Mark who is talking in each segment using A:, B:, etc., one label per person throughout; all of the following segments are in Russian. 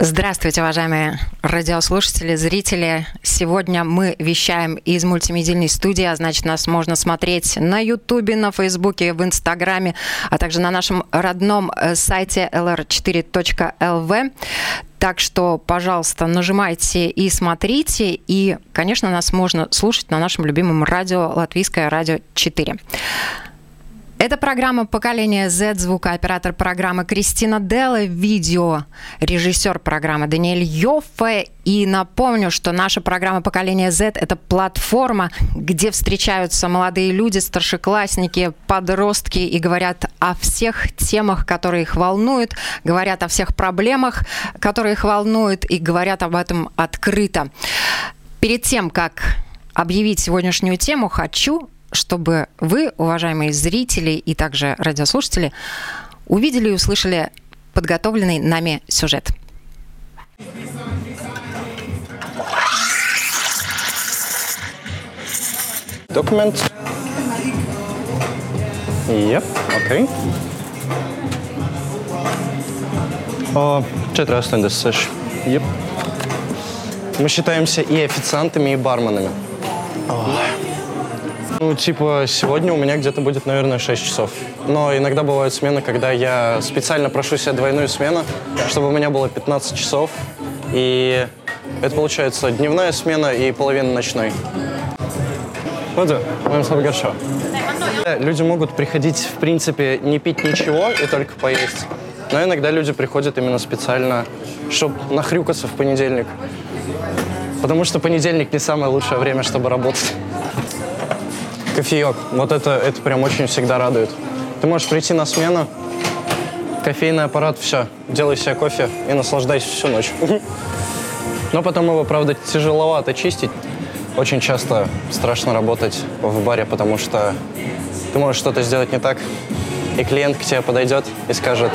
A: Здравствуйте, уважаемые радиослушатели, зрители. Сегодня мы вещаем из мультимедийной студии, а значит, нас можно смотреть на Ютубе, на Фейсбуке, в Инстаграме, а также на нашем родном э, сайте lr4.lv. Так что, пожалуйста, нажимайте и смотрите. И, конечно, нас можно слушать на нашем любимом радио Латвийское радио 4. Это программа «Поколение Z», звукооператор программы Кристина Делла, видео, режиссер программы Даниэль Йоффе. И напомню, что наша программа «Поколение Z» — это платформа, где встречаются молодые люди, старшеклассники, подростки и говорят о всех темах, которые их волнуют, говорят о всех проблемах, которые их волнуют, и говорят об этом открыто. Перед тем, как объявить сегодняшнюю тему, хочу чтобы вы, уважаемые зрители и также радиослушатели, увидели и услышали подготовленный нами сюжет.
B: Документ. Yep, окей. Okay. О, 486. Yep. Мы считаемся и официантами, и барменами. Oh. Ну, типа, сегодня у меня где-то будет, наверное, 6 часов. Но иногда бывают смены, когда я специально прошу себе двойную смену, чтобы у меня было 15 часов. И это получается дневная смена и половина ночной. Вот, моим хорошо. Люди могут приходить, в принципе, не пить ничего и только поесть. Но иногда люди приходят именно специально, чтобы нахрюкаться в понедельник. Потому что понедельник не самое лучшее время, чтобы работать кофеек. Вот это, это прям очень всегда радует. Ты можешь прийти на смену, кофейный аппарат, все, делай себе кофе и наслаждайся всю ночь. Но потом его, правда, тяжеловато чистить. Очень часто страшно работать в баре, потому что ты можешь что-то сделать не так, и клиент к тебе подойдет и скажет,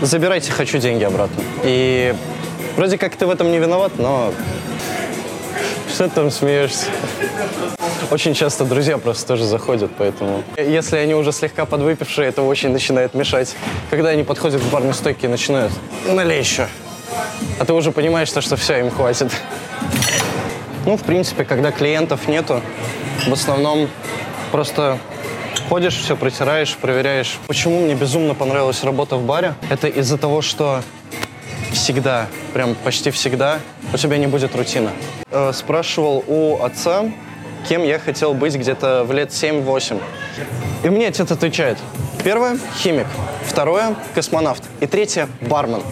B: забирайте, хочу деньги обратно. И вроде как ты в этом не виноват, но что ты там смеешься? Очень часто друзья просто тоже заходят, поэтому... Если они уже слегка подвыпившие, это очень начинает мешать. Когда они подходят к барной стойке и начинают «налей еще», а ты уже понимаешь, что, что все, им хватит. Ну, в принципе, когда клиентов нету, в основном просто ходишь, все протираешь, проверяешь. Почему мне безумно понравилась работа в баре? Это из-за того, что всегда, прям почти всегда, у тебя не будет рутины. Э, спрашивал у отца, кем я хотел быть где-то в лет 7-8. И мне отец отвечает. Первое – химик. Второе – космонавт. И третье – бармен.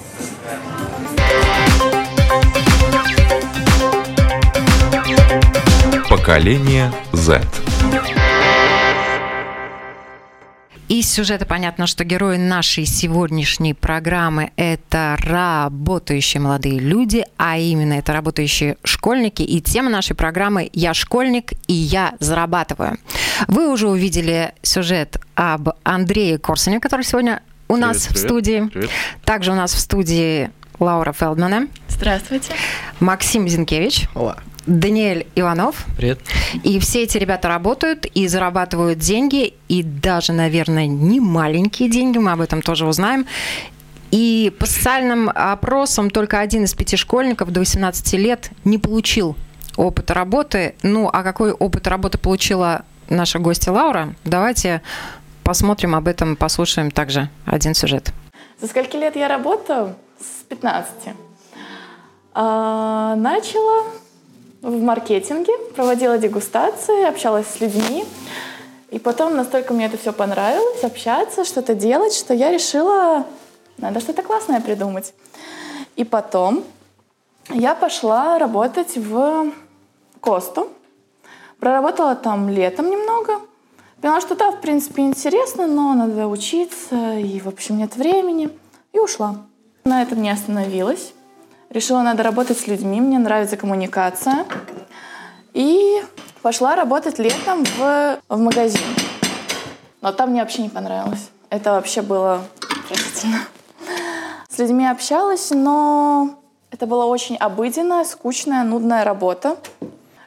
A: Поколение Z. Из сюжета понятно, что герои нашей сегодняшней программы – это работающие молодые люди, а именно это работающие школьники. И тема нашей программы «Я школьник и я зарабатываю». Вы уже увидели сюжет об Андрее Корсуне, который сегодня у привет, нас привет, в студии. Привет. Также у нас в студии Лаура Фелдмана.
C: Здравствуйте.
A: Максим Зинкевич.
D: Ола.
A: Даниэль Иванов.
D: Привет.
A: И все эти ребята работают и зарабатывают деньги, и даже, наверное, не маленькие деньги, мы об этом тоже узнаем. И по социальным опросам только один из пяти школьников до 18 лет не получил опыта работы. Ну, а какой опыт работы получила наша гостья Лаура? Давайте посмотрим об этом, послушаем также один сюжет.
C: За скольки лет я работаю? С 15. А, начала в маркетинге, проводила дегустации, общалась с людьми. И потом настолько мне это все понравилось, общаться, что-то делать, что я решила, надо что-то классное придумать. И потом я пошла работать в Косту. Проработала там летом немного. Поняла, что да, в принципе, интересно, но надо учиться, и, в общем, нет времени. И ушла. На этом не остановилась. Решила, надо работать с людьми, мне нравится коммуникация. И пошла работать летом в, в магазин. Но там мне вообще не понравилось. Это вообще было отвратительно. С людьми общалась, но это была очень обыденная, скучная, нудная работа,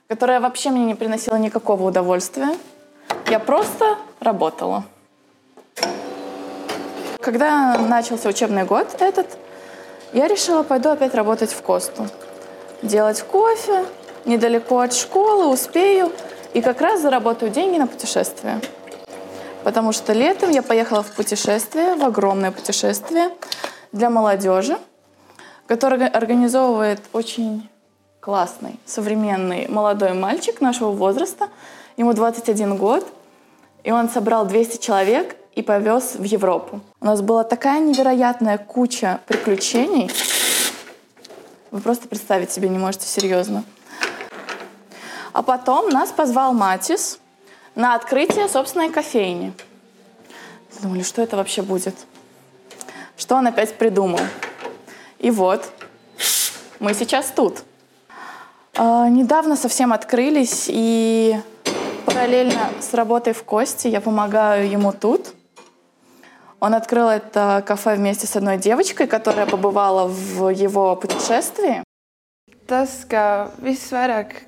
C: которая вообще мне не приносила никакого удовольствия. Я просто работала. Когда начался учебный год этот, Я решила, пойду опять работать в Косту. Делать кофе, недалеко от школы, успею. И как раз заработаю деньги на путешествие. Потому что летом я поехала в путешествие, в огромное путешествие для молодежи, которое организовывает очень классный, современный молодой мальчик нашего возраста. Ему 21 год. И он собрал 200 человек и повез в Европу. У нас была такая невероятная куча приключений. Вы просто представить себе не можете серьезно. А потом нас позвал Матис на открытие собственной кофейни. Думали, что это вообще будет? Что он опять придумал? И вот, мы сейчас тут. Э, недавно совсем открылись, и параллельно с работой в Кости я помогаю ему тут. Он открыл это кафе вместе с одной девочкой, которая побывала в его путешествии.
D: Tas, ka visvairāk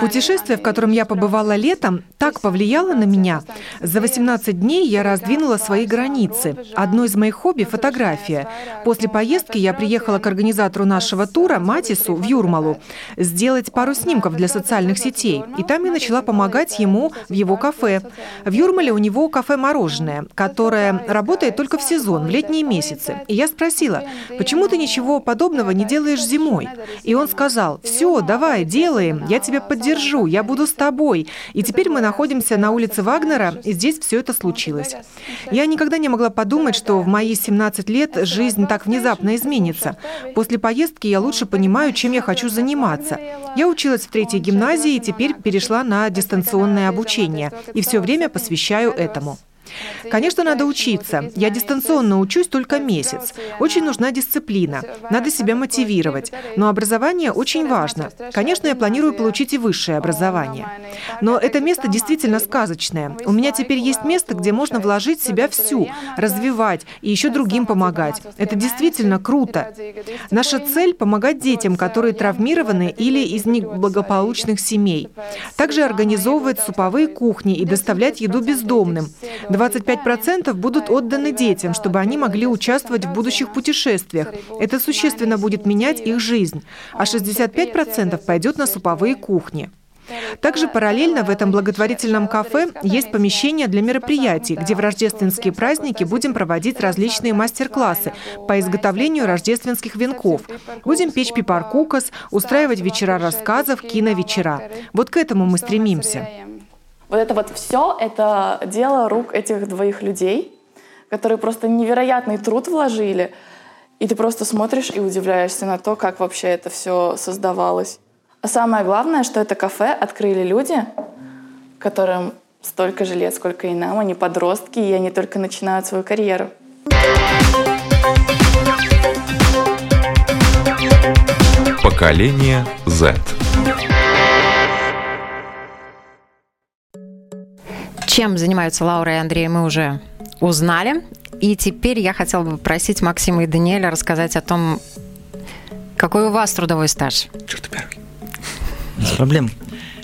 E: Путешествие, в котором я побывала летом, так повлияло на меня. За 18 дней я раздвинула свои границы. Одно из моих хобби – фотография. После поездки я приехала к организатору нашего тура, Матису, в Юрмалу, сделать пару снимков для социальных сетей. И там я начала помогать ему в его кафе. В Юрмале у него кафе-мороженое, которое работает только в сезон, в летние месяцы. И я спросила, почему ты ничего подобного не делаешь зимой? И он сказал, все все, давай, делаем, я тебя поддержу, я буду с тобой. И теперь мы находимся на улице Вагнера, и здесь все это случилось. Я никогда не могла подумать, что в мои 17 лет жизнь так внезапно изменится. После поездки я лучше понимаю, чем я хочу заниматься. Я училась в третьей гимназии и теперь перешла на дистанционное обучение, и все время посвящаю этому. Конечно, надо учиться. Я дистанционно учусь только месяц. Очень нужна дисциплина. Надо себя мотивировать. Но образование очень важно. Конечно, я планирую получить и высшее образование. Но это место действительно сказочное. У меня теперь есть место, где можно вложить себя всю, развивать и еще другим помогать. Это действительно круто. Наша цель – помогать детям, которые травмированы или из неблагополучных семей. Также организовывать суповые кухни и доставлять еду бездомным. 25% будут отданы детям, чтобы они могли участвовать в будущих путешествиях. Это существенно будет менять их жизнь. А 65% пойдет на суповые кухни. Также параллельно в этом благотворительном кафе есть помещение для мероприятий, где в рождественские праздники будем проводить различные мастер-классы по изготовлению рождественских венков. Будем печь пипаркукас, устраивать вечера рассказов, киновечера. Вот к этому мы стремимся.
C: Вот это вот все, это дело рук этих двоих людей, которые просто невероятный труд вложили. И ты просто смотришь и удивляешься на то, как вообще это все создавалось. А самое главное, что это кафе открыли люди, которым столько же лет, сколько и нам. Они подростки, и они только начинают свою карьеру.
F: Поколение Z.
A: Чем занимаются Лаура и Андрей, мы уже узнали. И теперь я хотела бы попросить Максима и Даниэля рассказать о том, какой у вас трудовой стаж.
G: Черт, первый. Без проблем.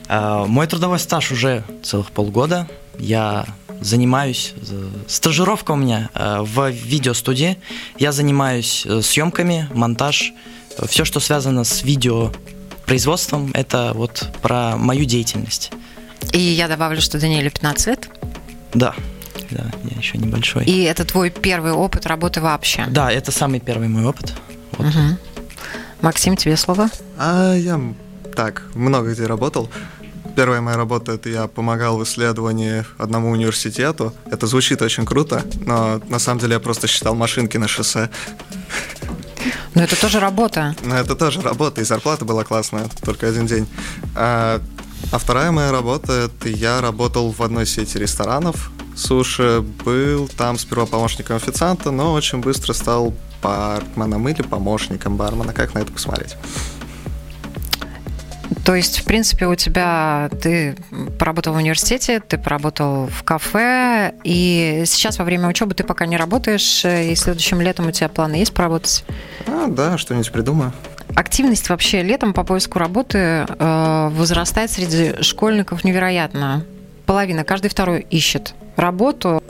G: А, мой трудовой стаж уже целых полгода. Я занимаюсь, стажировка у меня а, в видеостудии. Я занимаюсь э, съемками, монтаж, все, что связано с видеопроизводством, это вот про мою деятельность.
A: И я добавлю, что Даниэлю 15 лет.
G: Да, да, я еще небольшой.
A: И это твой первый опыт работы вообще?
G: Да, это самый первый мой опыт. Вот.
A: Угу. Максим, тебе слово.
H: А я так, много где работал. Первая моя работа это я помогал в исследовании одному университету. Это звучит очень круто, но на самом деле я просто считал машинки на шоссе.
A: Но это тоже работа.
H: Но это тоже работа, и зарплата была классная, только один день. А а вторая моя работа – это я работал в одной сети ресторанов. Суши был там сперва помощником официанта, но очень быстро стал барменом или помощником бармена. Как на это посмотреть?
A: То есть, в принципе, у тебя ты поработал в университете, ты поработал в кафе, и сейчас во время учебы ты пока не работаешь, и следующим летом у тебя планы есть поработать?
H: А, да, что-нибудь придумаю.
A: Активность вообще летом по поиску работы э, возрастает среди школьников невероятно. Половина, каждый второй ищет работу.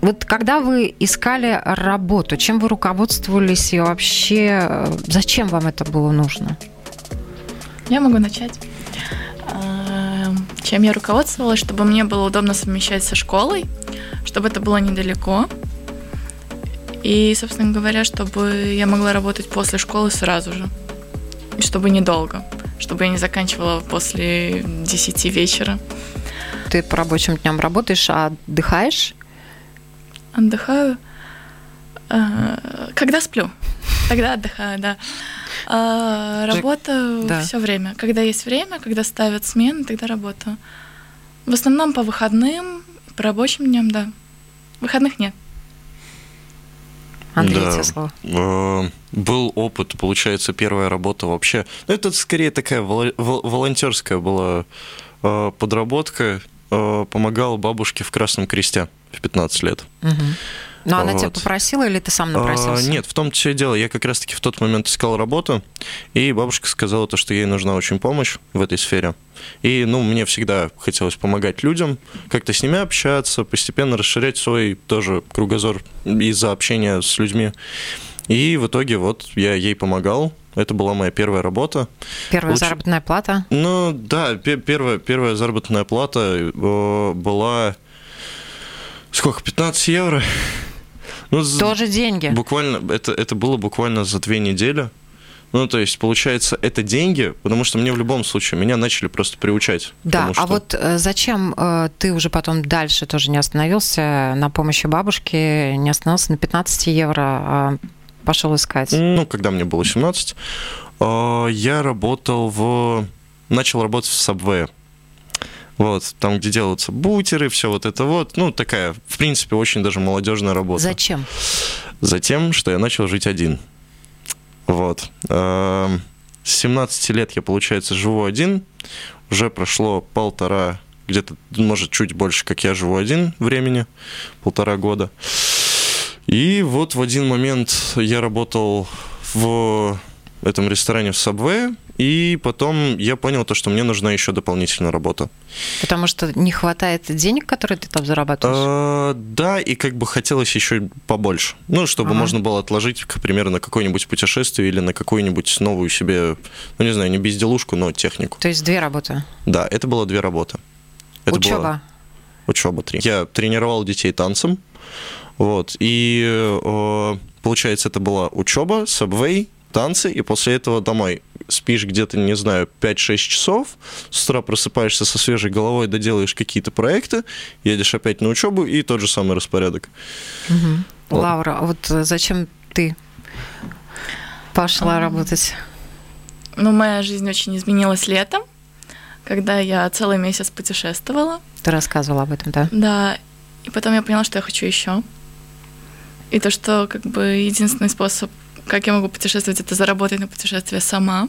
A: Вот когда вы искали работу, чем вы руководствовались и вообще э, зачем вам это было нужно?
C: Я могу начать. Э, чем я руководствовалась, чтобы мне было удобно совмещать со школой, чтобы это было недалеко. И, собственно говоря, чтобы я могла работать после школы сразу же. Чтобы недолго. Чтобы я не заканчивала после 10 вечера.
A: Ты по рабочим дням работаешь, а отдыхаешь?
C: Отдыхаю. э, Когда сплю. Тогда отдыхаю, да. А, Работаю
A: да.
C: все время. Когда есть время, когда ставят смены, тогда работаю. В основном по выходным, по рабочим дням, да. Выходных нет.
A: Андрей,
F: Да.
A: тебе слово.
F: Э, Был опыт, получается, первая работа вообще. Ну, это скорее такая волонтерская была э, подработка. Э, Помогал бабушке в Красном Кресте в 15 лет.
A: Мгм. Но она тебя попросила или ты сам
F: А,
A: напросился?
F: Нет, в том все и дело. Я как раз-таки в тот момент искал работу, и бабушка сказала то, что ей нужна очень помощь в этой сфере. И, ну, мне всегда хотелось помогать людям, как-то с ними общаться, постепенно расширять свой тоже кругозор из-за общения с людьми. И в итоге вот я ей помогал. Это была моя первая работа.
A: Первая
F: Получи-
A: заработная плата?
F: Ну, да, пе- первая, первая заработная плата э, была... Сколько? 15 евро? Ну,
A: Тоже деньги.
F: Буквально, это, это было буквально за две недели. Ну, то есть, получается, это деньги, потому что мне в любом случае, меня начали просто приучать.
A: Да, а
F: что-
A: вот э, зачем э, ты уже потом дальше тоже не остановился на помощи бабушки, не остановился на 15 евро, а пошел искать?
F: Ну, когда мне было 17, э, я работал в... Начал работать в Subway. Вот, там, где делаются бутеры, все вот это вот. Ну, такая, в принципе, очень даже молодежная работа.
A: Зачем?
F: Затем, что я начал жить один. Вот. Эм, С 17 лет я, получается, живу один. Уже прошло полтора, где-то, может, чуть больше, как я живу один времени. Полтора года. И вот в один момент я работал в этом ресторане в Subway, и потом я понял то, что мне нужна еще дополнительная работа.
A: Потому что не хватает денег, которые ты там зарабатываешь?
F: А, да, и как бы хотелось еще побольше. Ну, чтобы
A: Ага.
F: можно было отложить, к примеру, на какое-нибудь путешествие или на какую-нибудь новую себе, ну, не знаю, не безделушку, но технику.
A: То есть две работы.
F: Да, это было две работы. Это
A: Учеба.
F: была учеба три. Я тренировал детей танцем, вот, и э, получается, это была учеба, сабвей, танцы, и после этого домой. Спишь где-то, не знаю, 5-6 часов, с утра просыпаешься со свежей головой, доделаешь какие-то проекты, едешь опять на учебу, и тот же самый распорядок.
A: Мгм.
F: Вот.
A: Лаура, а вот э, зачем ты пошла
C: Ам.
A: работать?
C: Ну, моя жизнь очень изменилась летом, когда я целый месяц путешествовала.
A: Ты рассказывала об этом, да?
C: Да, и потом я поняла, что я хочу еще. И то, что как бы единственный способ, как я могу путешествовать, это заработать на путешествие сама.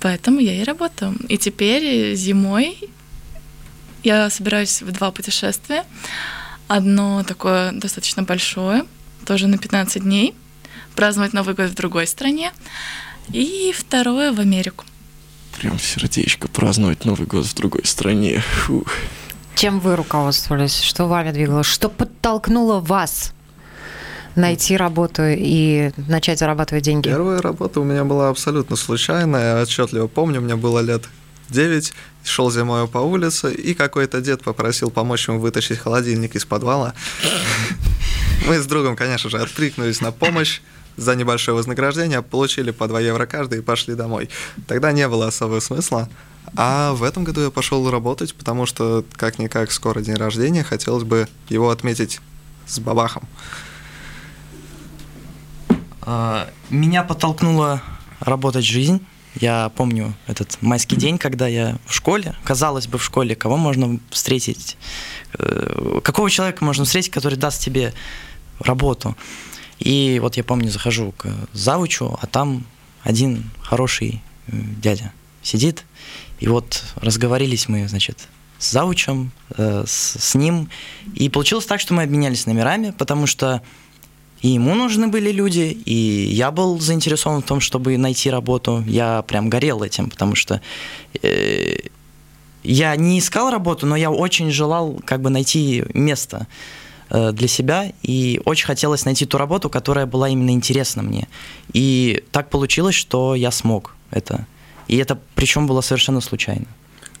C: Поэтому я и работаю. И теперь зимой я собираюсь в два путешествия. Одно такое достаточно большое, тоже на 15 дней, праздновать Новый год в другой стране. И второе в Америку.
F: Прям сердечко праздновать Новый год в другой стране. Фух.
A: Чем вы руководствовались? Что вами двигало? Что подтолкнуло вас найти работу и начать зарабатывать деньги?
H: Первая работа у меня была абсолютно случайная. Я отчетливо помню, мне было лет 9, шел зимой по улице, и какой-то дед попросил помочь ему вытащить холодильник из подвала. Мы с другом, конечно же, откликнулись на помощь за небольшое вознаграждение, получили по 2 евро каждый и пошли домой. Тогда не было особого смысла. А в этом году я пошел работать, потому что, как-никак, скоро день рождения, хотелось бы его отметить с бабахом.
G: А, Меня подтолкнула работать жизнь. Я помню этот майский день, когда я в школе, казалось бы, в школе, кого можно встретить, э, какого человека можно встретить, который даст тебе работу. И вот я помню, захожу к завучу, а там один хороший э, дядя сидит, и вот разговорились мы, значит, с завучем, э, с, с ним, и получилось так, что мы обменялись номерами, потому что и ему нужны были люди, и я был заинтересован в том, чтобы найти работу. Я прям горел этим, потому что э, я не искал работу, но я очень желал как бы найти место э, для себя, и очень хотелось найти ту работу, которая была именно интересна мне. И так получилось, что я смог это. И это причем было совершенно случайно.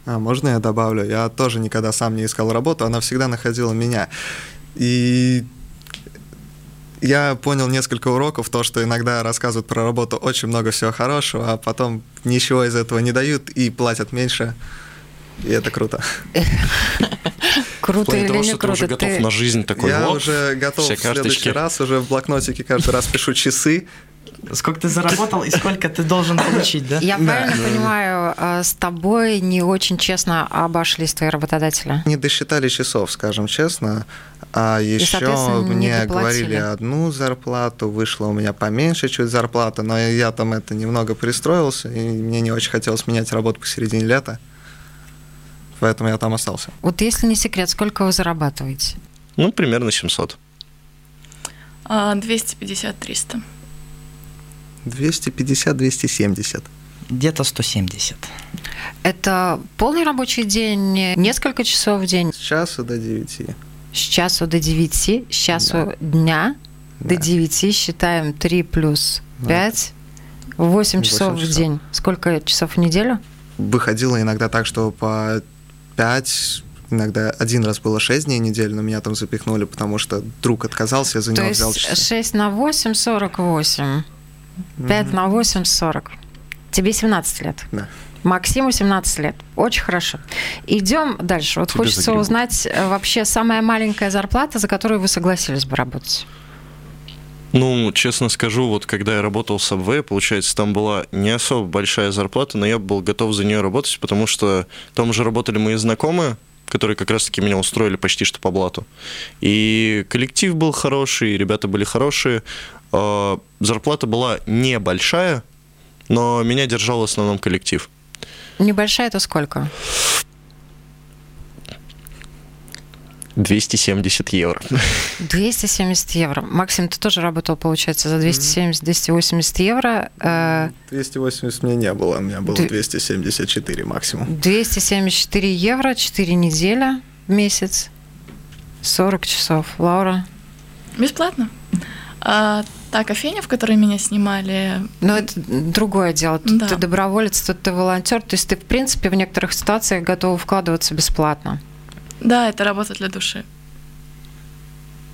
H: А можно я добавлю? Я тоже никогда сам не искал работу, она всегда находила меня. И я понял несколько уроков, то, что иногда рассказывают про работу очень много всего хорошего, а потом ничего из этого не дают и платят меньше. И это круто.
A: Круто или
B: того,
A: не
B: что ты уже
A: круто?
B: готов на жизнь такой.
H: Я
B: вот,
H: уже готов в следующий
B: карточки.
H: раз, уже в блокнотике каждый раз пишу часы.
G: Сколько ты заработал и сколько ты должен получить, да?
A: Я правильно понимаю, э, с тобой не очень честно обошлись твои работодатели?
H: Не досчитали часов, скажем честно. А еще
A: не
H: мне говорили одну зарплату, вышла у меня поменьше чуть зарплата, но я там это немного пристроился, и мне не очень хотелось менять работу посередине лета. Поэтому я там остался.
A: Вот если не секрет, сколько вы зарабатываете?
B: Ну, примерно 700.
C: А, 250-300.
H: 250-270.
G: Где-то 170.
A: Это полный рабочий день, несколько часов в день,
H: С часу до 9.
A: с часу до 9, с часу дня до
H: Да.
A: 9, считаем 3 плюс
H: Да.
A: 5, 8
H: Восемь
A: часов в
H: часов.
A: день. Сколько часов в неделю?
H: Выходило иногда так, что по 5, иногда один раз было 6 дней в неделю, но меня там запихнули, потому что друг отказался, я за
A: То
H: него взял
A: есть
H: часы.
A: 6 на 8 – 48. 5 на 8 – 40. Тебе 17 лет.
H: Да.
A: Максиму 17 лет. Очень хорошо. Идем дальше. Вот
B: Тебе
A: хочется
B: загребут.
A: узнать э, вообще самая маленькая зарплата, за которую вы согласились бы работать.
B: Ну, честно скажу, вот когда я работал в Subway, получается, там была не особо большая зарплата, но я был готов за нее работать, потому что там уже работали мои знакомые, которые как раз-таки меня устроили почти что по блату. И коллектив был хороший, и ребята были хорошие. А, Зарплата была небольшая, но меня держал в основном коллектив.
A: Небольшая это сколько?
B: 270 евро.
A: 270 евро. Максим, ты тоже работал, получается, за 270-280 евро. Э,
H: 280 мне не было, у меня было
A: Ты-
H: 274 максимум.
A: 274 евро, 4 недели в месяц, 40 часов. Лаура?
C: Бесплатно. А, та кофейня, в которой меня снимали,
A: Но это другое дело. Тут
C: Да.
A: ты доброволец, тут ты волонтер. То есть ты, в принципе, в некоторых ситуациях готов вкладываться бесплатно.
C: да, это работа для души.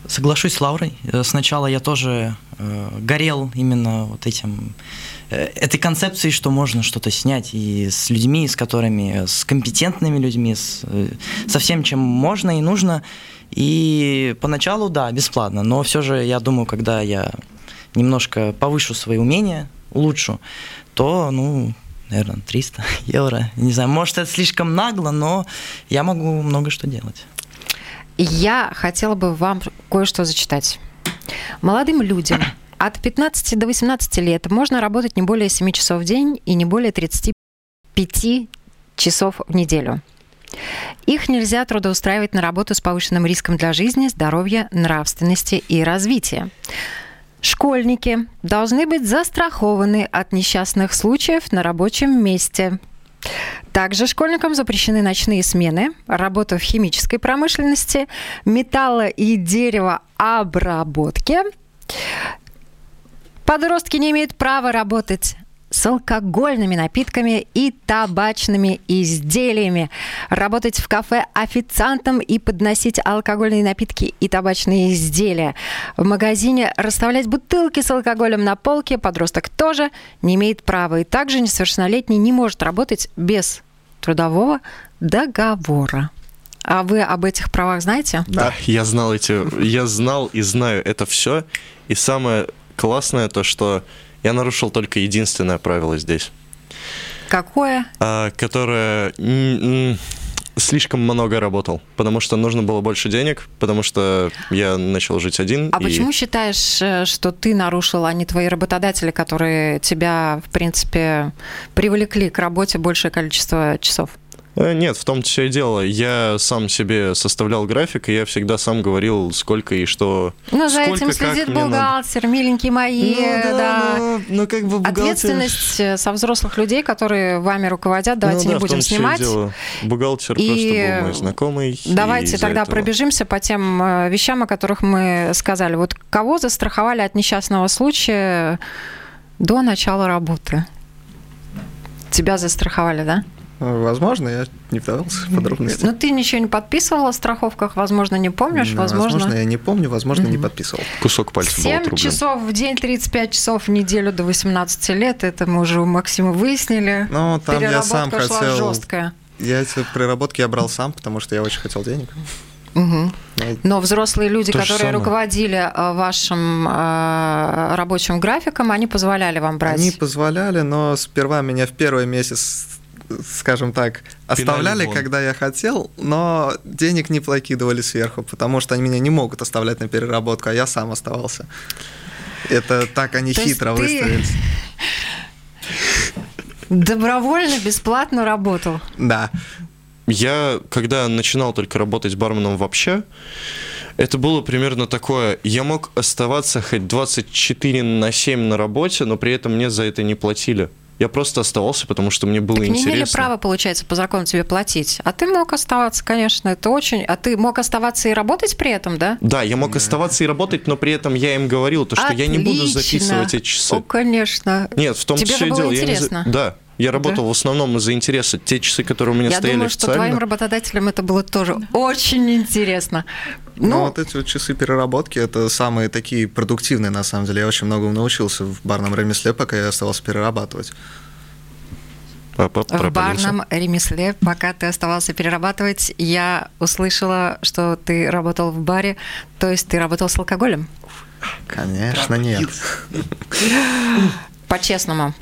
G: Соглашусь с Лаурой. Э, Сначала я тоже э, горел именно вот этим этой концепцией, что можно что-то снять и с людьми, с которыми, с компетентными людьми, с, э, со всем, чем можно и нужно. И поначалу, да, бесплатно, но все же я думаю, когда я немножко повышу свои умения, улучшу, то, ну, наверное, 300 евро. Не знаю, может, это слишком нагло, но я могу много что делать.
A: Я хотела бы вам кое-что зачитать. Молодым людям от 15 до 18 лет можно работать не более 7 часов в день и не более 35 часов в неделю. Их нельзя трудоустраивать на работу с повышенным риском для жизни, здоровья, нравственности и развития. Школьники должны быть застрахованы от несчастных случаев на рабочем месте. Также школьникам запрещены ночные смены, работа в химической промышленности, металла- и деревообработке. Подростки не имеют права работать с алкогольными напитками и табачными изделиями, работать в кафе официантом и подносить алкогольные напитки и табачные изделия. В магазине расставлять бутылки с алкоголем на полке подросток тоже не имеет права. И также несовершеннолетний не может работать без трудового договора. А вы об этих правах знаете?
B: Да, я знал эти, я знал и знаю это все. И самое классное то, что я нарушил только единственное правило здесь,
A: Какое?
B: а, которое слишком много работал, потому что нужно было больше денег, потому что я начал жить один.
A: А
B: и-
A: почему считаешь, э, что ты нарушил, а не твои работодатели, которые тебя, в принципе, привлекли к работе большее количество часов?
B: Э, Нет, в том-то все и дело. Я сам себе составлял график, и я всегда сам говорил, сколько и что.
A: Ну, за
B: сколько,
A: этим следит
B: мне надо.
A: бухгалтер, миленькие мои,
B: Ну да,
A: да.
B: но- но как бы бухгалтер-
A: Ответственность э, со взрослых людей, которые вами руководят, давайте
B: Ну
A: не
B: да, в
A: будем снимать.
B: дело. Бухгалтер
A: И
B: просто был мой знакомый.
A: Давайте тогда
B: этого-
A: пробежимся по тем э, вещам, о которых мы сказали. Вот кого застраховали от несчастного случая до начала работы? Тебя застраховали, да?
H: Возможно, я не вдавался в подробности.
A: Ну, ты ничего не подписывал о страховках, возможно, не помнишь,
H: Ну,
A: возможно...
H: я не помню, возможно, не
A: Мгм.
H: подписывал.
B: Кусок пальца был
A: 7
B: отрублен.
A: часов в день, 35 часов в неделю до 18 лет, это мы уже у Максима выяснили.
H: Ну, там я сам
A: шла
H: хотел...
A: жесткая.
H: Я эти приработки я брал сам, потому что я очень хотел денег. Ну,
A: Но взрослые люди,
B: То
A: которые руководили э, вашим э, рабочим графиком, они позволяли вам брать.
H: Они позволяли, но сперва меня в первый месяц, скажем так, оставляли,
B: вон.
H: когда я хотел, но денег не прокидывали сверху, потому что они меня не могут оставлять на переработку, а я сам оставался. Это так они
A: То
H: хитро
A: ты-
H: выставились.
A: Добровольно, бесплатно работал.
H: Да.
B: Я, когда начинал только работать барменом вообще, это было примерно такое. Я мог оставаться хоть 24 на 7 на работе, но при этом мне за это не платили. Я просто оставался, потому что мне было
A: так не
B: интересно.
A: имели права, получается, по закону тебе платить. А ты мог оставаться, конечно, это очень... А ты мог оставаться и работать при этом, да?
B: Да, я мог оставаться и работать, но при этом я им говорил, то, что я не буду
A: Отлично.
B: записывать эти часы.
A: О, конечно.
B: Нет, в том
A: Тебе
B: все
A: же было
B: дело. Я не
A: интересно.
B: Да, я работал в основном из-за интереса. Те часы, которые у меня
A: Я
B: стояли
A: думаю, что
B: официально.
A: твоим работодателям это было тоже очень интересно.
H: Ну,
A: Ну,
H: вот эти вот часы переработки, это самые такие продуктивные, на самом деле. Я очень многому научился в барном ремесле, пока я оставался перерабатывать.
A: В барном ремесле, пока ты оставался перерабатывать, я услышала, что ты работал в баре, то есть ты работал с алкоголем?
H: Конечно, нет.
A: По-честному.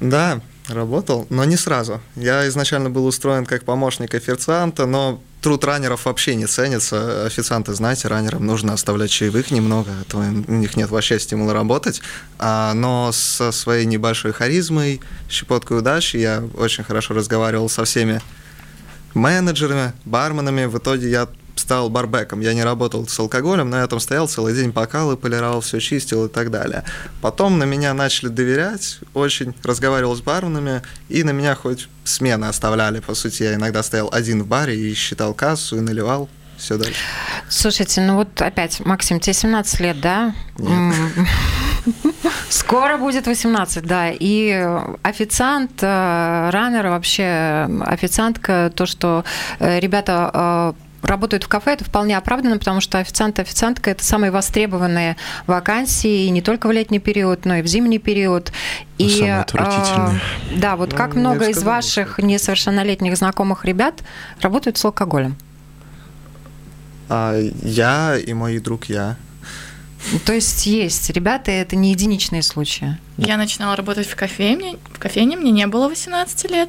H: Да, работал, но не сразу. Я изначально был устроен как помощник официанта, но труд раннеров вообще не ценится. Официанты, знаете, раннерам нужно оставлять чаевых немного, а то у них нет вообще стимула работать. А, но со своей небольшой харизмой, щепоткой удачи я очень хорошо разговаривал со всеми менеджерами, барменами. В итоге я стал барбеком. Я не работал с алкоголем, но я там стоял целый день, бокалы полировал, все чистил и так далее. Потом на меня начали доверять, очень разговаривал с барменами, и на меня хоть смены оставляли, по сути. Я иногда стоял один в баре и считал кассу, и наливал все дальше.
A: Слушайте, ну вот опять, Максим, тебе 17 лет, да? Скоро будет 18, да. И официант, э, раннер, вообще официантка, то, что э, ребята э, работают в кафе, это вполне оправдано, потому что официант и официантка – это самые востребованные вакансии и не только в летний период, но и в зимний период. И,
B: самые отвратительные.
A: э, Да, вот
H: Ну,
A: как много из ваших несовершеннолетних знакомых ребят работают с алкоголем?
H: А я и мой друг я.
A: То есть есть ребята, это не единичные случаи.
C: Я начинала работать в кофейне, в кофейне, мне не было 18 лет,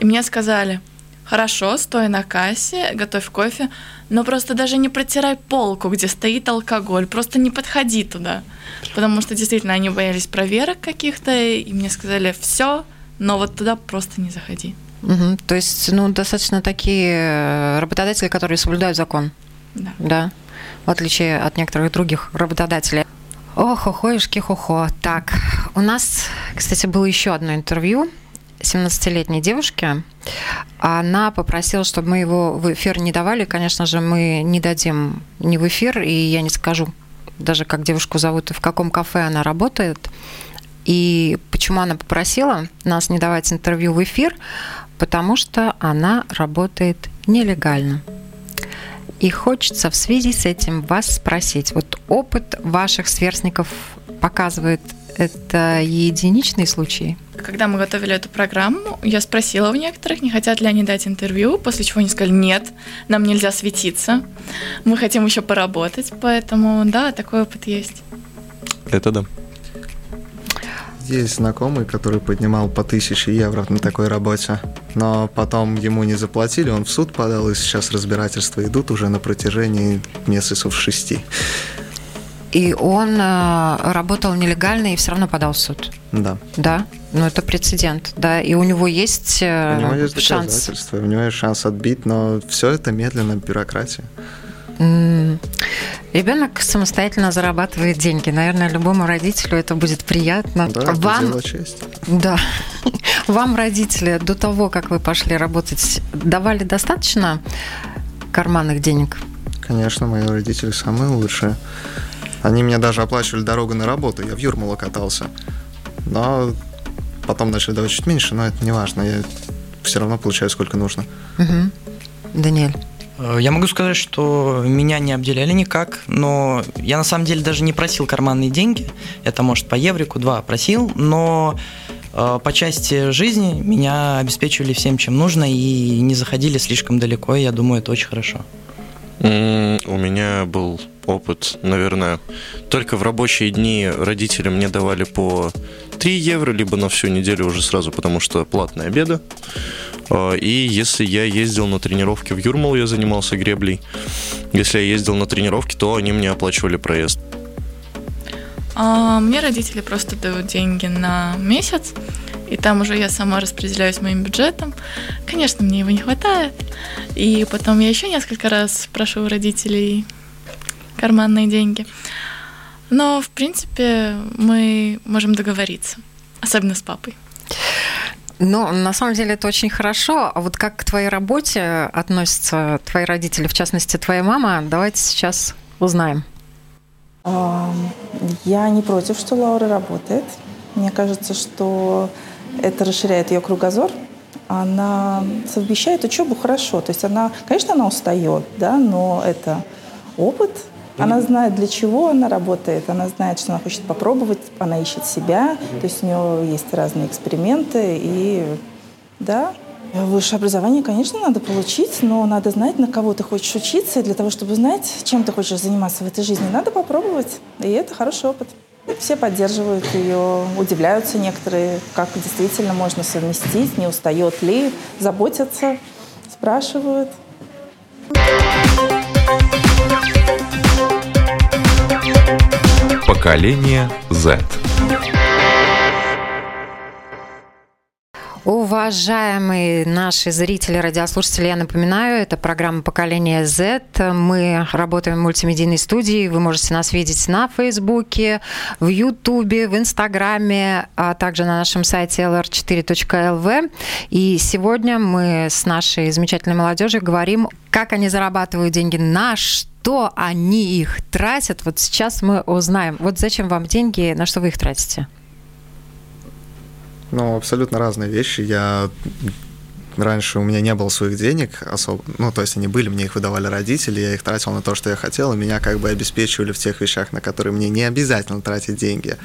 C: и мне сказали, хорошо, стой на кассе, готовь кофе, но просто даже не протирай полку, где стоит алкоголь, просто не подходи туда, потому что действительно они боялись проверок каких-то, и мне сказали, все, но вот туда просто не заходи.
A: Мгм. То есть, ну, достаточно такие э, работодатели, которые соблюдают закон,
C: Да.
A: да, в отличие от некоторых других работодателей. Ох, хо-хо. Так, у нас, кстати, было еще одно интервью 17-летней девушки. Она попросила, чтобы мы его в эфир не давали. Конечно же, мы не дадим ни в эфир, и я не скажу даже, как девушку зовут и в каком кафе она работает. И почему она попросила нас не давать интервью в эфир? Потому что она работает нелегально. И хочется в связи с этим вас спросить. Вот опыт ваших сверстников показывает, это единичные случаи?
C: Когда мы готовили эту программу, я спросила у некоторых, не хотят ли они дать интервью, после чего они сказали, нет, нам нельзя светиться, мы хотим еще поработать, поэтому да, такой опыт есть.
B: Это да.
H: Есть знакомый, который поднимал по тысяче евро на такой работе, но потом ему не заплатили, он в суд подал, и сейчас разбирательства идут уже на протяжении месяцев шести.
A: И он э, работал нелегально и все равно подал в суд.
H: Да.
A: Да? Ну, это прецедент, да. И у него есть, э,
H: у него есть
A: шанс.
H: доказательства, у него есть шанс отбить, но все это медленно, бюрократия.
A: Ребенок самостоятельно зарабатывает деньги. Наверное, любому родителю это будет приятно.
H: Да,
A: Вам...
H: дело честь.
A: Да. Вам, родители, до того, как вы пошли работать, давали достаточно карманных денег?
H: Конечно, мои родители самые лучшие. Они мне даже оплачивали дорогу на работу. Я в Юрмалу катался. Но потом начали давать чуть меньше, но это не важно. Я все равно получаю сколько нужно.
A: Угу. Даниэль.
G: Э, я могу сказать, что меня не обделяли никак, но я на самом деле даже не просил карманные деньги. Это, может, по еврику два просил, но э, по части жизни меня обеспечивали всем, чем нужно, и не заходили слишком далеко, и я думаю, это очень хорошо.
F: У меня был опыт, наверное, только в рабочие дни родители мне давали по 3 евро, либо на всю неделю уже сразу, потому что платные обеды. А, и если я ездил на тренировки в Юрмал, я занимался греблей. Если я ездил на тренировки, то они мне оплачивали проезд.
C: А, мне родители просто дают деньги на месяц, и там уже я сама распределяюсь моим бюджетом. Конечно, мне его не хватает. И потом я еще несколько раз прошу у родителей карманные деньги. Но, в принципе, мы можем договориться, особенно с папой.
A: Ну, на самом деле это очень хорошо. А вот как к твоей работе относятся твои родители, в частности, твоя мама, давайте сейчас узнаем.
I: Я не против, что Лаура работает. Мне кажется, что это расширяет ее кругозор. Она совмещает учебу хорошо. То есть она, конечно, она устает, да, но это опыт, она знает, для чего она работает, она знает, что она хочет попробовать, она ищет себя, то есть у нее есть разные эксперименты, и да, Высшее образование, конечно, надо получить, но надо знать, на кого ты хочешь учиться, и для того, чтобы знать, чем ты хочешь заниматься в этой жизни, надо попробовать. И это хороший опыт. Все поддерживают ее, удивляются некоторые, как действительно можно совместить, не устает ли, заботятся, спрашивают.
J: Поколение Z.
A: Уважаемые наши зрители, радиослушатели, я напоминаю, это программа «Поколение Z». Мы работаем в мультимедийной студии. Вы можете нас видеть на Фейсбуке, в Ютубе, в Инстаграме, а также на нашем сайте lr4.lv. И сегодня мы с нашей замечательной молодежью говорим, как они зарабатывают деньги, на что они их тратят. Вот сейчас мы узнаем. Вот зачем вам деньги, на что вы их тратите?
H: Ну, абсолютно разные вещи. Я раньше у меня не было своих денег особо, ну, то есть они были, мне их выдавали родители, я их тратил на то, что я хотел, и меня как бы обеспечивали в тех вещах, на которые мне не обязательно тратить деньги.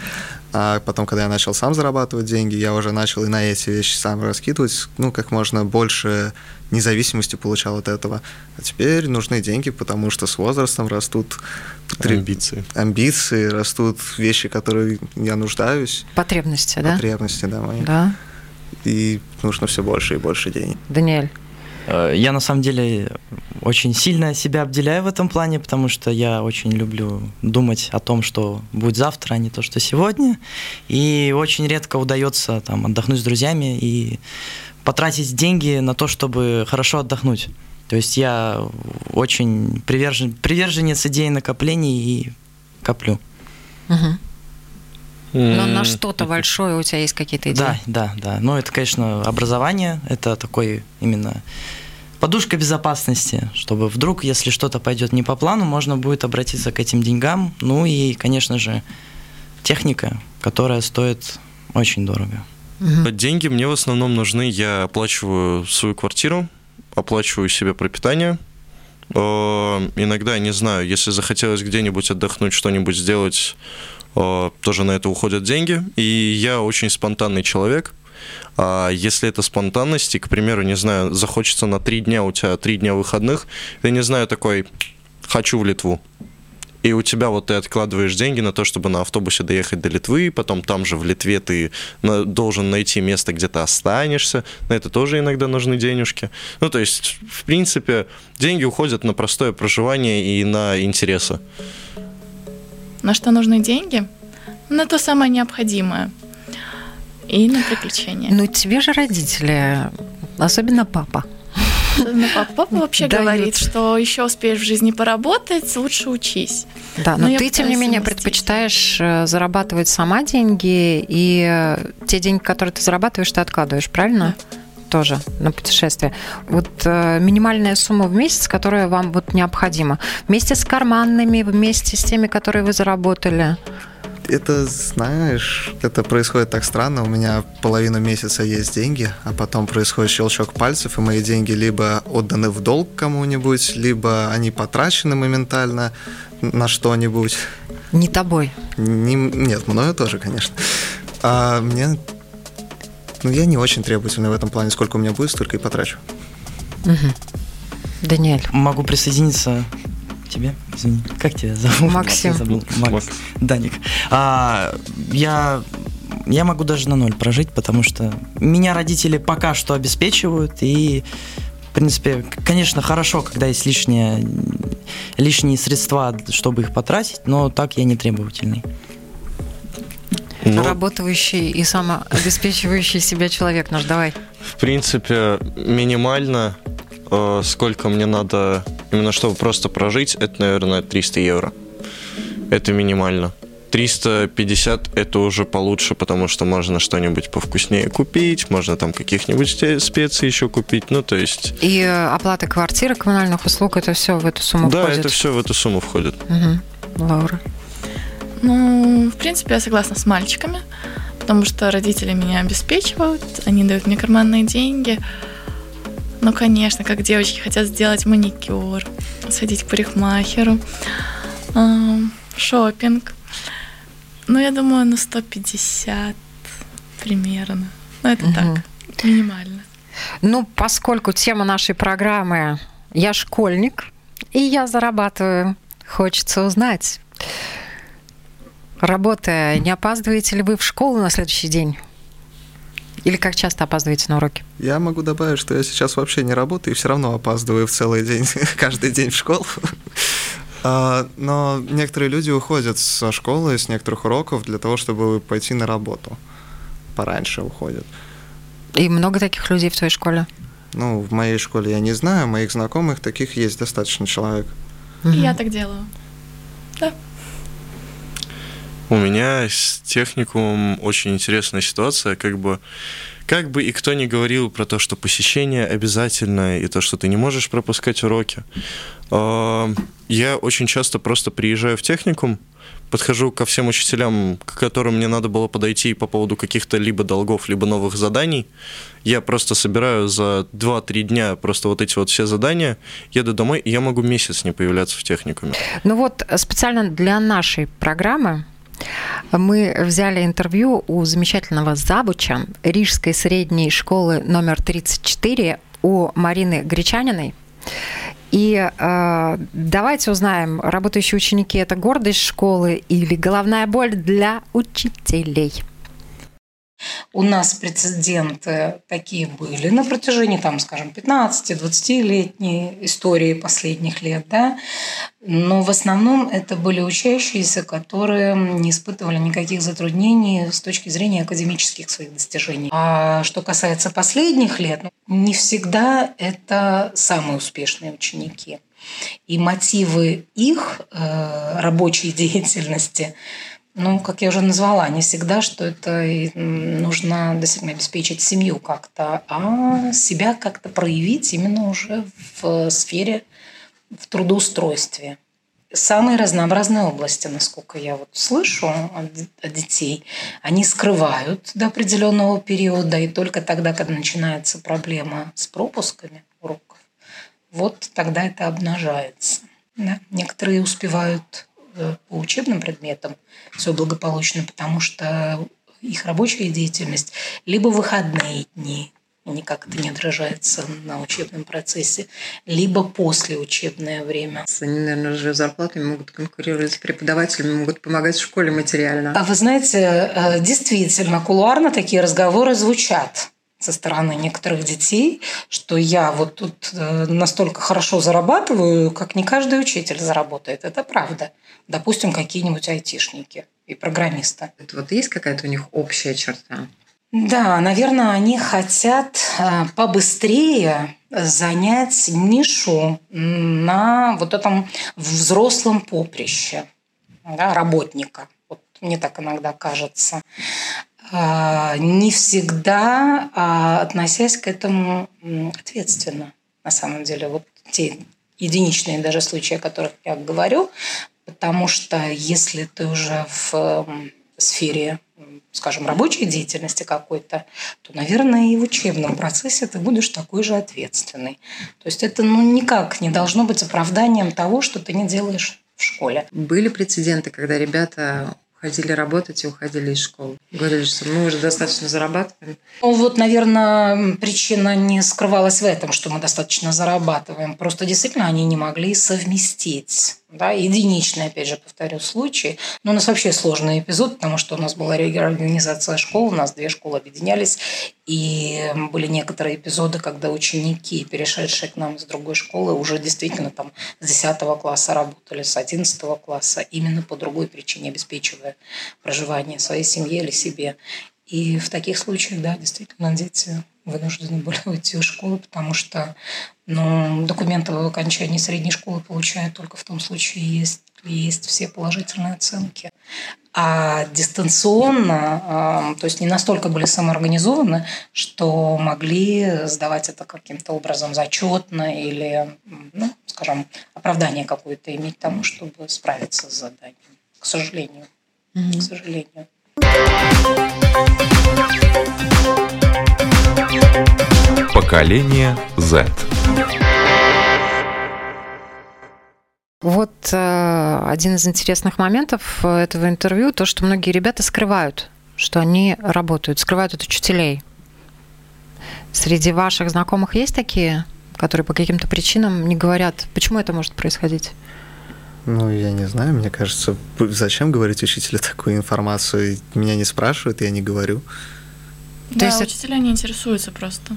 H: А потом, когда я начал сам зарабатывать деньги, я уже начал и на эти вещи сам раскидывать, ну, как можно больше независимости получал от этого. А теперь нужны деньги, потому что с возрастом растут
F: амбиции.
H: Амбиции, растут вещи, которые я нуждаюсь.
A: Потребности, да?
H: Потребности, да, мои.
A: Да.
H: И нужно все больше и больше денег.
A: Даниэль.
G: Э, я на самом деле очень сильно себя обделяю в этом плане, потому что я очень люблю думать о том, что будет завтра, а не то, что сегодня. И очень редко удается там, отдохнуть с друзьями и потратить деньги на то, чтобы хорошо отдохнуть. То есть я очень привержен, приверженец идеи накоплений и коплю.
A: Угу. Но на что-то большое у тебя есть какие-то идеи?
G: Да, да, да. Ну, это, конечно, образование, это такой именно подушка безопасности, чтобы вдруг, если что-то пойдет не по плану, можно будет обратиться к этим деньгам. Ну и, конечно же, техника, которая стоит очень дорого.
F: Угу. Деньги мне в основном нужны. Я оплачиваю свою квартиру, оплачиваю себе пропитание. Э, иногда, не знаю, если захотелось где-нибудь отдохнуть, что-нибудь сделать, э, тоже на это уходят деньги. И я очень спонтанный человек. А если это спонтанность, и, к примеру, не знаю, захочется на три дня, у тебя три дня выходных, ты, не знаю, такой, хочу в Литву и у тебя вот ты откладываешь деньги на то, чтобы на автобусе доехать до Литвы, потом там же в Литве ты должен найти место, где ты останешься, на это тоже иногда нужны денежки. Ну, то есть, в принципе, деньги уходят на простое проживание и на интересы.
C: На что нужны деньги? На то самое необходимое. И на приключения.
A: Ну, тебе же родители, особенно папа.
C: Особенно папа, папа вообще
A: Дают.
C: говорит, что еще успеешь в жизни поработать, лучше учись.
A: Да, но,
C: Но
A: ты, тем не менее,
C: совместить.
A: предпочитаешь э, зарабатывать сама деньги, и э, те деньги, которые ты зарабатываешь, ты откладываешь, правильно? Тоже на путешествие. Вот э, минимальная сумма в месяц, которая вам вот необходима. Вместе с карманными, вместе с теми, которые вы заработали.
H: Это, знаешь, это происходит так странно. У меня половину месяца есть деньги, а потом происходит щелчок пальцев, и мои деньги либо отданы в долг кому-нибудь, либо они потрачены моментально на что-нибудь.
A: Не тобой.
H: Не- нет, мною тоже, конечно. А мне... Ну, я не очень требовательный в этом плане. Сколько у меня будет, столько и потрачу.
A: Мгм. Даниэль.
G: Могу присоединиться к тебе. Извини. Как тебя зовут?
A: Максим.
G: Я забыл. Макс. Даник. А, я я могу даже на ноль прожить, потому что меня родители пока что обеспечивают, и, в принципе, конечно, хорошо, когда есть лишние, лишние средства, чтобы их потратить, но так я не требовательный.
F: Ну,
A: Работающий и самообеспечивающий себя человек наш, давай.
F: в принципе, минимально, э, сколько мне надо, именно чтобы просто прожить, это, наверное, 300 евро. Это минимально. 350 это уже получше, потому что можно что-нибудь повкуснее купить, можно там каких-нибудь специй еще купить, ну то есть...
A: И э, оплата квартиры, коммунальных услуг, это все в эту сумму
F: да,
A: входит?
F: это все в эту сумму входит.
A: Мгм. Лаура.
C: Ну, в принципе, я согласна с мальчиками, потому что родители меня обеспечивают, они дают мне карманные деньги. Ну, конечно, как девочки хотят сделать маникюр, сходить к парикмахеру, ам, шопинг. Ну, я думаю, на 150 примерно. Ну, это
A: Мгм.
C: так, минимально.
A: Ну, поскольку тема нашей программы «Я школьник, и я зарабатываю», хочется узнать, работая, не опаздываете ли вы в школу на следующий день? Или как часто опаздываете на уроки?
H: Я могу добавить, что я сейчас вообще не работаю и все равно опаздываю в целый день, каждый день в школу. А, Но некоторые люди уходят со школы, с некоторых уроков для того, чтобы пойти на работу. Пораньше уходят.
A: И много таких людей в твоей школе?
H: Ну, в моей школе я не знаю, моих знакомых таких есть достаточно человек.
C: И я так делаю.
F: У меня с техникумом очень интересная ситуация, как бы как бы и кто ни говорил про то, что посещение обязательное и то, что ты не можешь пропускать уроки, а, я очень часто просто приезжаю в техникум, подхожу ко всем учителям, к которым мне надо было подойти по поводу каких-то либо долгов, либо новых заданий. Я просто собираю за 2-3 дня просто вот эти вот все задания, еду домой, и я могу месяц не появляться в техникуме.
A: Ну вот специально для нашей программы мы взяли интервью у замечательного завуча Рижской средней школы номер 34 у Марины Гречаниной. И э, давайте узнаем, работающие ученики это гордость школы или головная боль для учителей.
J: У нас прецеденты такие были на протяжении, там, скажем, 15-20-летней истории последних лет, да, но в основном это были учащиеся, которые не испытывали никаких затруднений с точки зрения академических своих достижений. А что касается последних лет, ну, не всегда это самые успешные ученики. И мотивы их э, рабочей деятельности ну, как я уже назвала, не всегда, что это нужно действительно обеспечить семью как-то, а себя как-то проявить именно уже в сфере, в трудоустройстве. Самые разнообразные области, насколько я вот слышу от, детей, они скрывают до определенного периода, и только тогда, когда начинается проблема с пропусками уроков, вот тогда это обнажается. Да? Некоторые успевают э, по учебным предметам все благополучно, потому что их рабочая деятельность либо выходные дни, никак это не отражается на учебном процессе, либо после учебное время.
A: Они, наверное, уже зарплатами могут конкурировать с преподавателями, могут помогать в школе материально.
J: А вы знаете, э, действительно, кулуарно такие разговоры звучат. Со стороны некоторых детей, что я вот тут э, настолько хорошо зарабатываю, как не каждый учитель заработает. Это правда. Допустим, какие-нибудь айтишники и программисты.
A: Это вот есть какая-то у них общая черта?
J: Да, наверное, они хотят э, побыстрее занять нишу на вот этом взрослом поприще да, работника. Вот мне так иногда кажется. А, не всегда а, относясь к этому ответственно, на самом деле. Вот те единичные даже случаи, о которых я говорю, потому что если ты уже в сфере, скажем, рабочей деятельности какой-то, то, наверное, и в учебном процессе ты будешь такой же ответственный. То есть это ну, никак не должно быть оправданием того, что ты не делаешь в школе.
A: Были прецеденты, когда ребята ходили работать и уходили из школы. Говорили, что мы уже достаточно зарабатываем.
J: Ну, вот, наверное, причина не скрывалась в этом, что мы достаточно зарабатываем. Просто действительно они не могли совместить да, единичный, опять же, повторю, случай. Но у нас вообще сложный эпизод, потому что у нас была реорганизация школ, у нас две школы объединялись, и были некоторые эпизоды, когда ученики, перешедшие к нам из другой школы, уже действительно там с 10 класса работали, с 11 класса, именно по другой причине, обеспечивая проживание своей семье или себе. И в таких случаях, да, действительно, дети вынуждены были уйти из школы, потому что ну, документы об окончании средней школы получают только в том случае, есть есть все положительные оценки. А дистанционно, а, то есть не настолько были самоорганизованы, что могли сдавать это каким-то образом зачетно или, ну, скажем, оправдание какое-то иметь тому, чтобы справиться с заданием. К сожалению. Mm-hmm. К сожалению.
K: Поколение Z.
A: Вот э, один из интересных моментов этого интервью, то, что многие ребята скрывают, что они работают, скрывают от учителей. Среди ваших знакомых есть такие, которые по каким-то причинам не говорят, почему это может происходить?
H: Ну, я не знаю, мне кажется, зачем говорить учителю такую информацию? Меня не спрашивают, я не говорю.
C: Да, есть учителя не интересуются просто.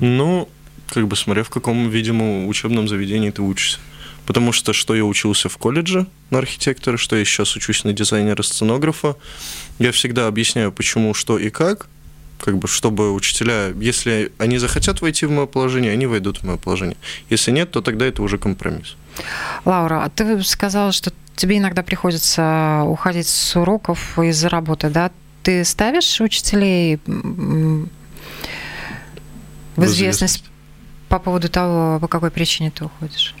F: Ну, как бы смотря в каком, видимо, учебном заведении ты учишься. Потому что что я учился в колледже на архитектора, что я сейчас учусь на дизайнера-сценографа, я всегда объясняю, почему, что и как, как бы, чтобы учителя, если они захотят войти в мое положение, они войдут в мое положение. Если нет, то тогда это уже компромисс.
A: Лаура, а ты сказала, что тебе иногда приходится уходить с уроков из-за работы, да? Ты ставишь учителей в известность по поводу того, по какой причине ты уходишь?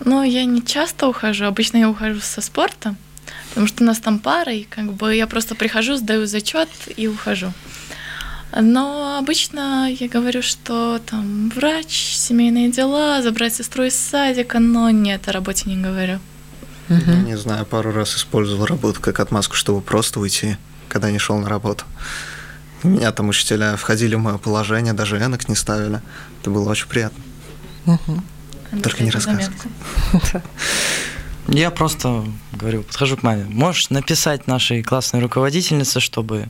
C: Ну, я не часто ухожу. Обычно я ухожу со спорта, потому что у нас там пара, и как бы я просто прихожу, сдаю зачет и ухожу. Но обычно я говорю, что там врач, семейные дела, забрать сестру из садика, но нет, о работе не говорю.
H: Угу. не знаю, пару раз использовал работу как отмазку, чтобы просто уйти, когда не шел на работу. Меня там учителя входили в мое положение, даже энок не ставили. Это было очень приятно. Угу. Только не рассказывай.
G: Я просто говорю, подхожу к маме. Можешь написать нашей классной руководительнице, чтобы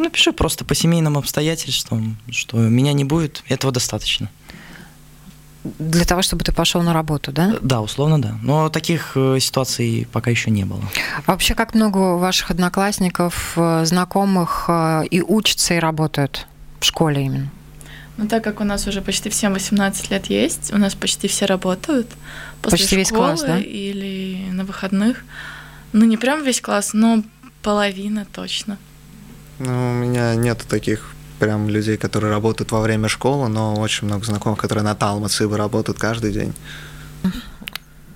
G: напиши просто по семейным обстоятельствам, что меня не будет, этого достаточно.
A: Для того, чтобы ты пошел на работу, да?
G: Да, условно, да. Но таких э, ситуаций пока еще не было.
A: А вообще, как много ваших одноклассников, э, знакомых э, и учатся, и работают в школе именно?
C: Ну, так как у нас уже почти всем 18 лет есть, у нас почти все работают
A: после почти весь
C: школы
A: класс, да?
C: или на выходных. Ну, не прям весь класс, но половина точно.
H: Ну, у меня нет таких прям людей, которые работают во время школы, но очень много знакомых, которые на Талмацибе работают каждый день.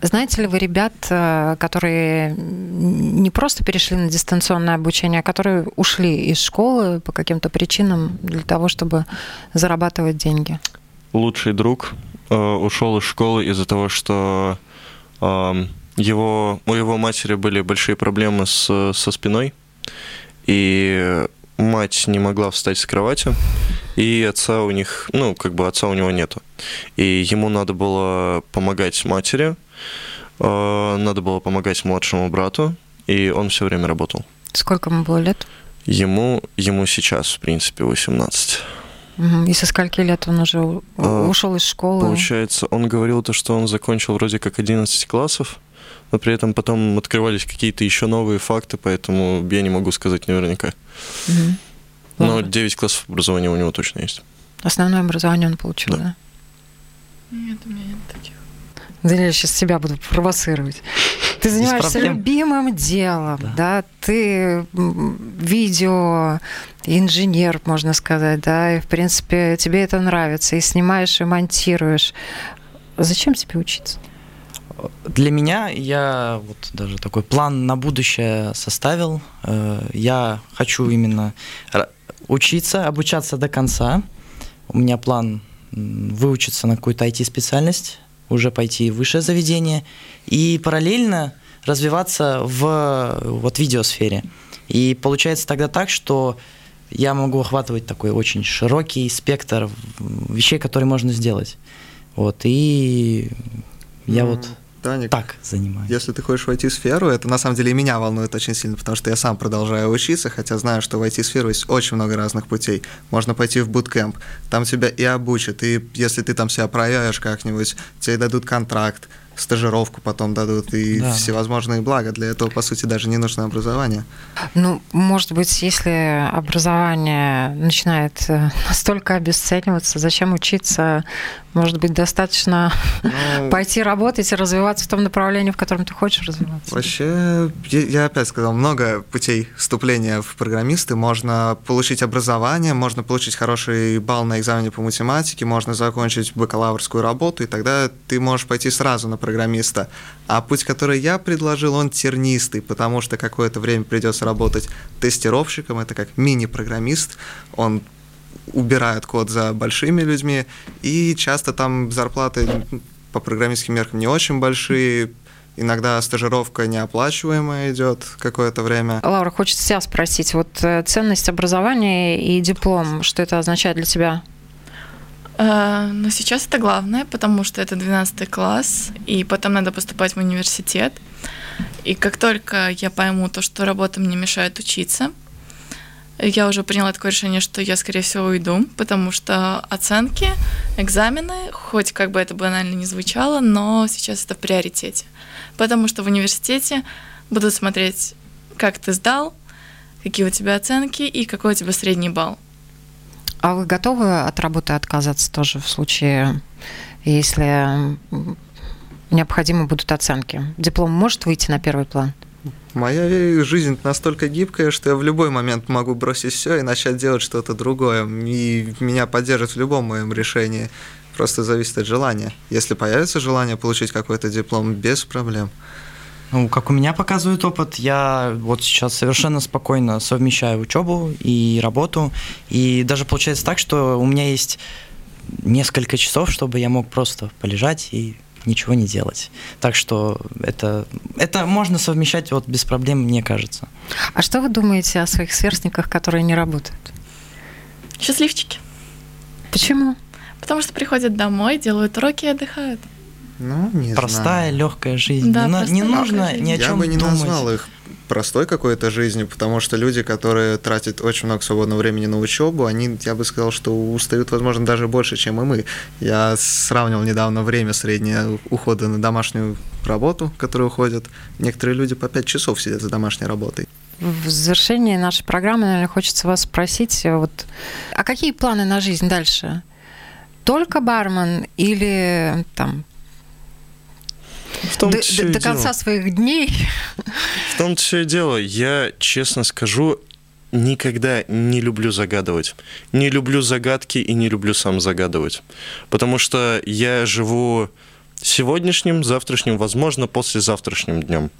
A: Знаете ли вы ребят, э, которые не просто перешли на дистанционное обучение, а которые ушли из школы по каким-то причинам для того, чтобы зарабатывать деньги?
F: Лучший друг э, ушел из школы из-за того, что э, его, у его матери были большие проблемы с, со спиной, и мать не могла встать с кровати, и отца у них, ну, как бы отца у него нету. И ему надо было помогать матери, э, надо было помогать младшему брату, и он все время работал.
A: Сколько ему было лет?
F: Ему, ему сейчас, в принципе, 18.
A: И со скольки лет он уже а, ушел из школы?
F: Получается, он говорил то, что он закончил вроде как 11 классов, но при этом потом открывались какие-то еще новые факты, поэтому я не могу сказать наверняка. Угу. Но 9 классов образования у него точно есть.
A: Основное образование он получил, да? да?
C: Нет, у меня нет таких.
A: Да я сейчас себя буду провоцировать. Ты занимаешься любимым делом, да. да, ты видео инженер, можно сказать, да, и в принципе тебе это нравится, и снимаешь, и монтируешь. Зачем тебе учиться?
G: Для меня я вот даже такой план на будущее составил. Э, я хочу именно учиться, обучаться до конца. У меня план выучиться на какую-то IT-специальность, уже пойти в высшее заведение и параллельно развиваться в вот, видеосфере. И получается тогда так, что я могу охватывать такой очень широкий спектр вещей, которые можно сделать. Вот, и я mm. вот Таник, так занимаюсь.
H: Если ты хочешь в IT-сферу, это на самом деле и меня волнует очень сильно, потому что я сам продолжаю учиться, хотя знаю, что в IT-сферу есть очень много разных путей. Можно пойти в буткемп, там тебя и обучат, и если ты там себя проявишь как-нибудь, тебе дадут контракт, стажировку потом дадут и да. всевозможные блага. Для этого, по сути, даже не нужно образование.
A: Ну, может быть, если образование начинает э, настолько обесцениваться, зачем учиться? Может быть, достаточно ну, пойти работать и развиваться в том направлении, в котором ты хочешь развиваться?
H: Вообще, я опять сказал, много путей вступления в программисты. Можно получить образование, можно получить хороший балл на экзамене по математике, можно закончить бакалаврскую работу, и тогда ты можешь пойти сразу на программиста. А путь, который я предложил, он тернистый, потому что какое-то время придется работать тестировщиком, это как мини-программист, он убирает код за большими людьми, и часто там зарплаты по программистским меркам не очень большие, Иногда стажировка неоплачиваемая идет какое-то время.
A: Лаура, хочется тебя спросить, вот э, ценность образования и диплом, что это означает для тебя?
C: Э, но сейчас это главное, потому что это 12 класс, и потом надо поступать в университет. И как только я пойму то, что работа мне мешает учиться, я уже приняла такое решение, что я, скорее всего, уйду, потому что оценки, экзамены, хоть как бы это банально не звучало, но сейчас это в приоритете. Потому что в университете будут смотреть, как ты сдал, какие у тебя оценки и какой у тебя средний балл.
A: А вы готовы от работы отказаться тоже в случае, если необходимы будут оценки? Диплом может выйти на первый план?
H: Моя жизнь настолько гибкая, что я в любой момент могу бросить все и начать делать что-то другое. И меня поддержат в любом моем решении. Просто зависит от желания. Если появится желание получить какой-то диплом, без проблем.
G: Ну, как у меня показывает опыт, я вот сейчас совершенно спокойно совмещаю учебу и работу. И даже получается так, что у меня есть несколько часов, чтобы я мог просто полежать и ничего не делать. Так что это, это можно совмещать вот без проблем, мне кажется.
A: А что вы думаете о своих сверстниках, которые не работают?
C: Счастливчики.
A: Почему?
C: Потому что приходят домой, делают уроки и отдыхают.
H: Ну, не
G: Простая,
H: знаю.
G: легкая жизнь. Да, не, не нужно жизнь. ни о чем
H: Я бы не
G: думать.
H: назвал их простой какой-то жизнью, потому что люди, которые тратят очень много свободного времени на учебу, они, я бы сказал, что устают, возможно, даже больше, чем и мы. Я сравнивал недавно время среднее ухода на домашнюю работу, которые уходят. Некоторые люди по 5 часов сидят за домашней работой.
A: В завершении нашей программы, наверное, хочется вас спросить, вот, а какие планы на жизнь дальше? Только бармен или там в том до, до, до конца своих дней.
F: В том-то все и дело. Я, честно скажу, никогда не люблю загадывать. Не люблю загадки и не люблю сам загадывать. Потому что я живу сегодняшним, завтрашним, возможно, послезавтрашним днем.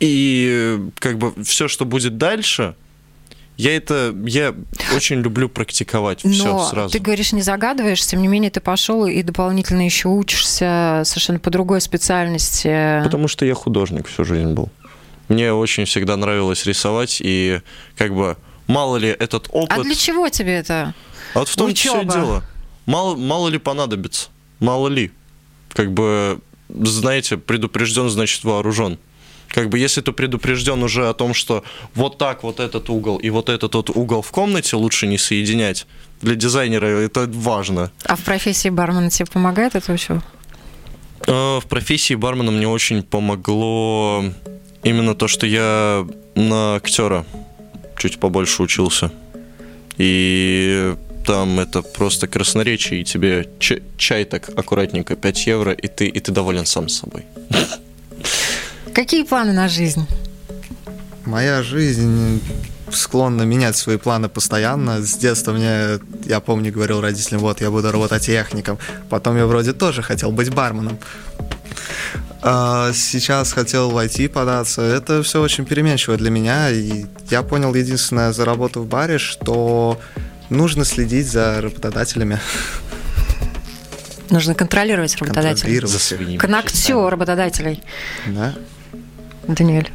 F: И как бы все, что будет дальше, я это, я очень люблю практиковать Но все сразу.
A: ты говоришь, не загадываешь, тем не менее ты пошел и дополнительно еще учишься совершенно по другой специальности.
F: Потому что я художник всю жизнь был. Мне очень всегда нравилось рисовать, и как бы мало ли этот опыт...
A: А для чего тебе это?
F: А вот в том все дело. Мало, мало ли понадобится. Мало ли. Как бы, знаете, предупрежден, значит вооружен как бы если ты предупрежден уже о том, что вот так вот этот угол и вот этот вот угол в комнате лучше не соединять, для дизайнера это важно.
A: А в профессии бармена тебе помогает это еще?
F: В профессии бармена мне очень помогло именно то, что я на актера чуть побольше учился. И там это просто красноречие, и тебе чай так аккуратненько 5 евро, и ты, и ты доволен сам собой.
A: Какие планы на жизнь?
H: Моя жизнь склонна менять свои планы постоянно. С детства мне, я помню, говорил родителям, вот, я буду работать техником. Потом я вроде тоже хотел быть барменом. А сейчас хотел в IT податься. Это все очень переменчиво для меня. И я понял единственное за работу в баре, что нужно следить за работодателями.
A: Нужно контролировать работодателей.
H: Контролировать.
A: К ногтю работодателей.
H: Да.
A: Даниэль.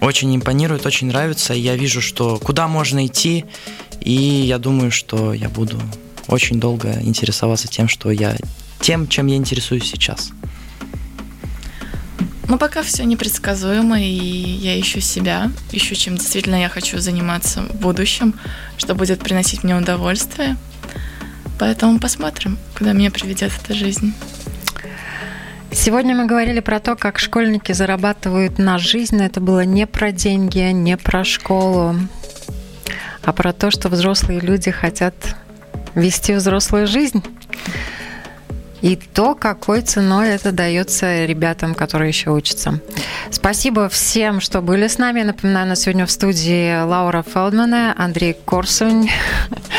G: Очень импонирует, очень нравится. Я вижу, что куда можно идти, и я думаю, что я буду очень долго интересоваться тем, что я тем, чем я интересуюсь сейчас.
C: Ну, пока все непредсказуемо, и я ищу себя, ищу, чем действительно я хочу заниматься в будущем, что будет приносить мне удовольствие. Поэтому посмотрим, куда меня приведет эта жизнь.
A: Сегодня мы говорили про то, как школьники зарабатывают на жизнь. Это было не про деньги, не про школу, а про то, что взрослые люди хотят вести взрослую жизнь. И то, какой ценой это дается ребятам, которые еще учатся. Спасибо всем, что были с нами. Напоминаю, на сегодня в студии Лаура Фелдмана, Андрей Корсунь,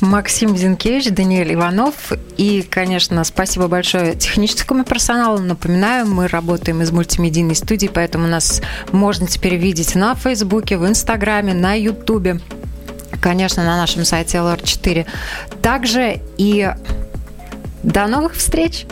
A: Максим Зинкевич, Даниэль Иванов. И, конечно, спасибо большое техническому персоналу. Напоминаю, мы работаем из мультимедийной студии, поэтому нас можно теперь видеть на Фейсбуке, в Инстаграме, на Ютубе. Конечно, на нашем сайте LR4. Также и до новых встреч!